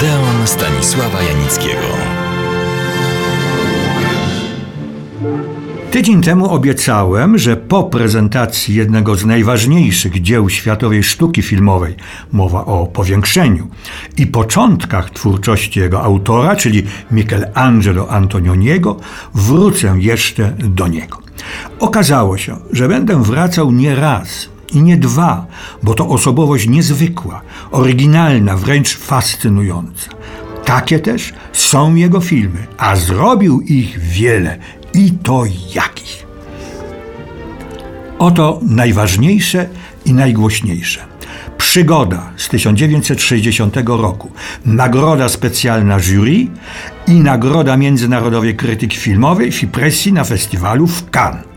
Odeon Stanisława Janickiego. Tydzień temu obiecałem, że po prezentacji jednego z najważniejszych dzieł światowej sztuki filmowej, mowa o powiększeniu, i początkach twórczości jego autora, czyli Michelangelo Antonioniego, wrócę jeszcze do niego. Okazało się, że będę wracał nie raz, i nie dwa, bo to osobowość niezwykła, oryginalna, wręcz fascynująca. Takie też są jego filmy, a zrobił ich wiele i to jakich. Oto najważniejsze i najgłośniejsze. Przygoda z 1960 roku, nagroda specjalna jury i nagroda międzynarodowej krytyki filmowej Fipressi na festiwalu w Cannes.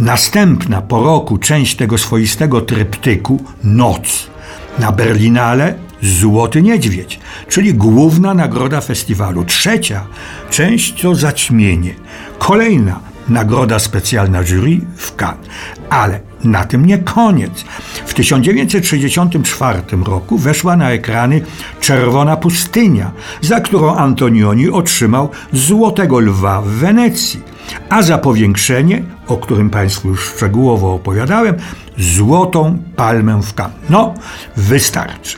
Następna po roku część tego swoistego tryptyku Noc. Na Berlinale Złoty Niedźwiedź, czyli główna nagroda festiwalu. Trzecia część to Zaćmienie. Kolejna nagroda specjalna jury w Cannes. Ale na tym nie koniec. W 1964 roku weszła na ekrany Czerwona Pustynia, za którą Antonioni otrzymał Złotego Lwa w Wenecji, a za powiększenie, o którym Państwu już szczegółowo opowiadałem, Złotą Palmę w Cannes. No, wystarczy.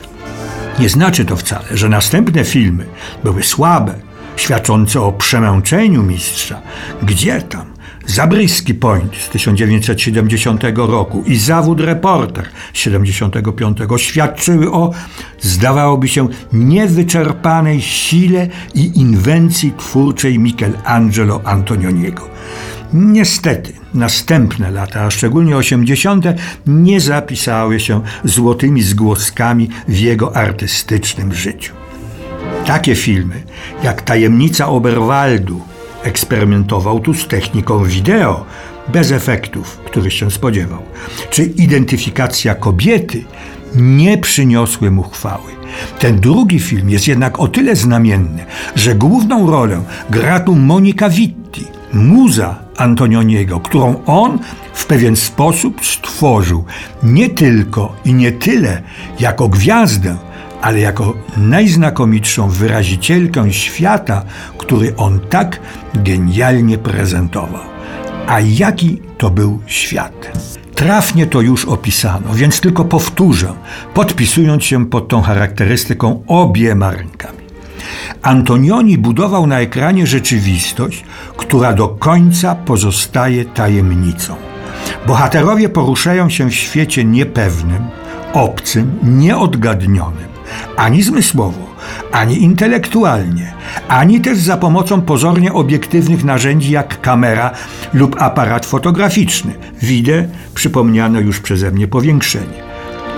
Nie znaczy to wcale, że następne filmy były słabe, świadczące o przemęczeniu mistrza. Gdzie tam? Zabryski Point z 1970 roku i Zawód Reporter 75 świadczyły o, zdawałoby się, niewyczerpanej sile i inwencji twórczej Michelangelo Antonioniego. Niestety, następne lata, a szczególnie 80., nie zapisały się złotymi zgłoskami w jego artystycznym życiu. Takie filmy jak Tajemnica Oberwaldu eksperymentował tu z techniką wideo, bez efektów, których się spodziewał, czy identyfikacja kobiety nie przyniosły mu chwały. Ten drugi film jest jednak o tyle znamienny, że główną rolę gra tu Monika Witti, muza Antonioniego, którą on w pewien sposób stworzył nie tylko i nie tyle jako gwiazdę, ale jako najznakomitszą wyrazicielkę świata, który on tak genialnie prezentował. A jaki to był świat? Trafnie to już opisano, więc tylko powtórzę, podpisując się pod tą charakterystyką obiema rękami. Antonioni budował na ekranie rzeczywistość, która do końca pozostaje tajemnicą. Bohaterowie poruszają się w świecie niepewnym, obcym, nieodgadnionym ani zmysłowo, ani intelektualnie, ani też za pomocą pozornie obiektywnych narzędzi jak kamera lub aparat fotograficzny. Widzę przypomniane już przeze mnie powiększenie.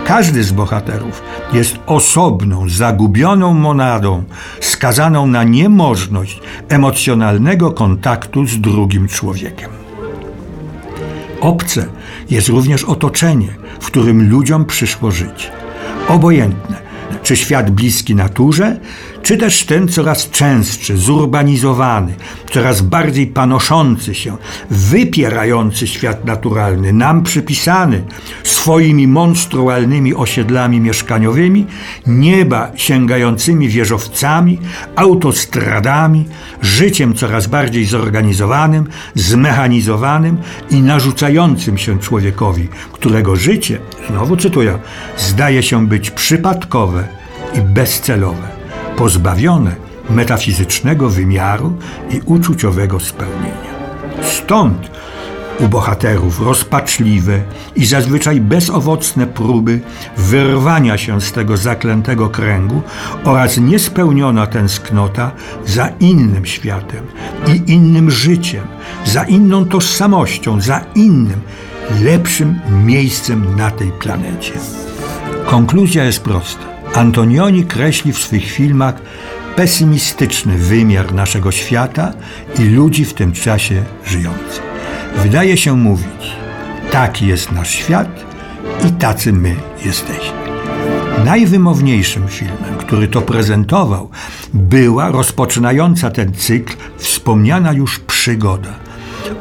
Każdy z bohaterów jest osobną, zagubioną monadą, skazaną na niemożność emocjonalnego kontaktu z drugim człowiekiem. Obce jest również otoczenie, w którym ludziom przyszło żyć. Obojętne, czy świat bliski naturze, czy też ten coraz częstszy, zurbanizowany, coraz bardziej panoszący się, wypierający świat naturalny, nam przypisany swoimi monstrualnymi osiedlami mieszkaniowymi, nieba sięgającymi wieżowcami, autostradami, życiem coraz bardziej zorganizowanym, zmechanizowanym i narzucającym się człowiekowi, którego życie, znowu cytuję, zdaje się być przypadkowe i bezcelowe pozbawione metafizycznego wymiaru i uczuciowego spełnienia. Stąd u bohaterów rozpaczliwe i zazwyczaj bezowocne próby wyrwania się z tego zaklętego kręgu oraz niespełniona tęsknota za innym światem i innym życiem, za inną tożsamością, za innym, lepszym miejscem na tej planecie. Konkluzja jest prosta. Antonioni kreśli w swych filmach pesymistyczny wymiar naszego świata i ludzi w tym czasie żyjących. Wydaje się mówić, taki jest nasz świat i tacy my jesteśmy. Najwymowniejszym filmem, który to prezentował, była rozpoczynająca ten cykl wspomniana już przygoda.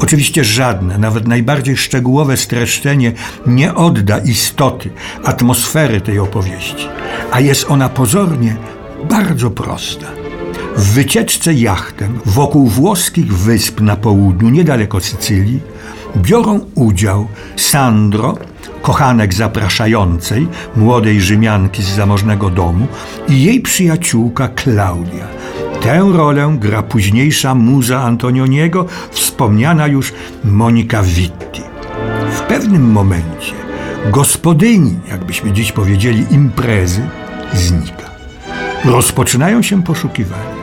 Oczywiście żadne, nawet najbardziej szczegółowe streszczenie nie odda istoty, atmosfery tej opowieści, a jest ona pozornie bardzo prosta. W wycieczce jachtem wokół włoskich wysp na południu, niedaleko Sycylii, biorą udział Sandro, kochanek zapraszającej, młodej Rzymianki z zamożnego domu i jej przyjaciółka Klaudia. Tę rolę gra późniejsza muza Antonioniego, wspomniana już Monika Vitti. W pewnym momencie gospodyni, jakbyśmy dziś powiedzieli, imprezy znika. Rozpoczynają się poszukiwania.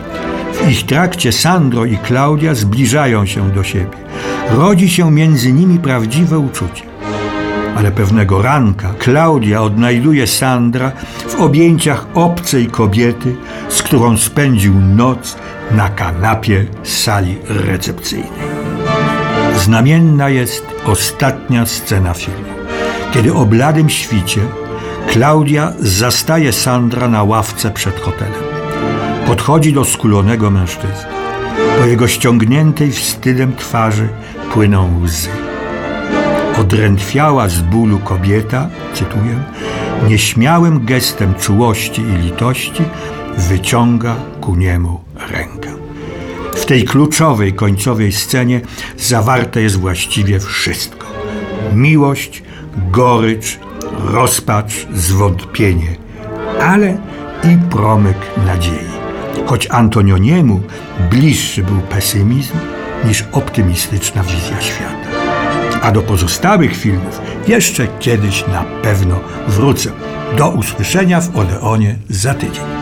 W ich trakcie Sandro i Klaudia zbliżają się do siebie. Rodzi się między nimi prawdziwe uczucie. Ale pewnego ranka Klaudia odnajduje Sandra w objęciach obcej kobiety, z którą spędził noc na kanapie sali recepcyjnej. Znamienna jest ostatnia scena filmu, kiedy o bladym świcie Klaudia zastaje Sandra na ławce przed hotelem. Podchodzi do skulonego mężczyzny. Po jego ściągniętej wstydem twarzy płyną łzy. Odrętwiała z bólu kobieta, cytuję, nieśmiałym gestem czułości i litości wyciąga ku niemu rękę. W tej kluczowej końcowej scenie zawarte jest właściwie wszystko: miłość, gorycz, rozpacz, zwątpienie, ale i promyk nadziei. Choć Antonioniemu bliższy był pesymizm niż optymistyczna wizja świata. A do pozostałych filmów jeszcze kiedyś na pewno wrócę. Do usłyszenia w Odeonie za tydzień.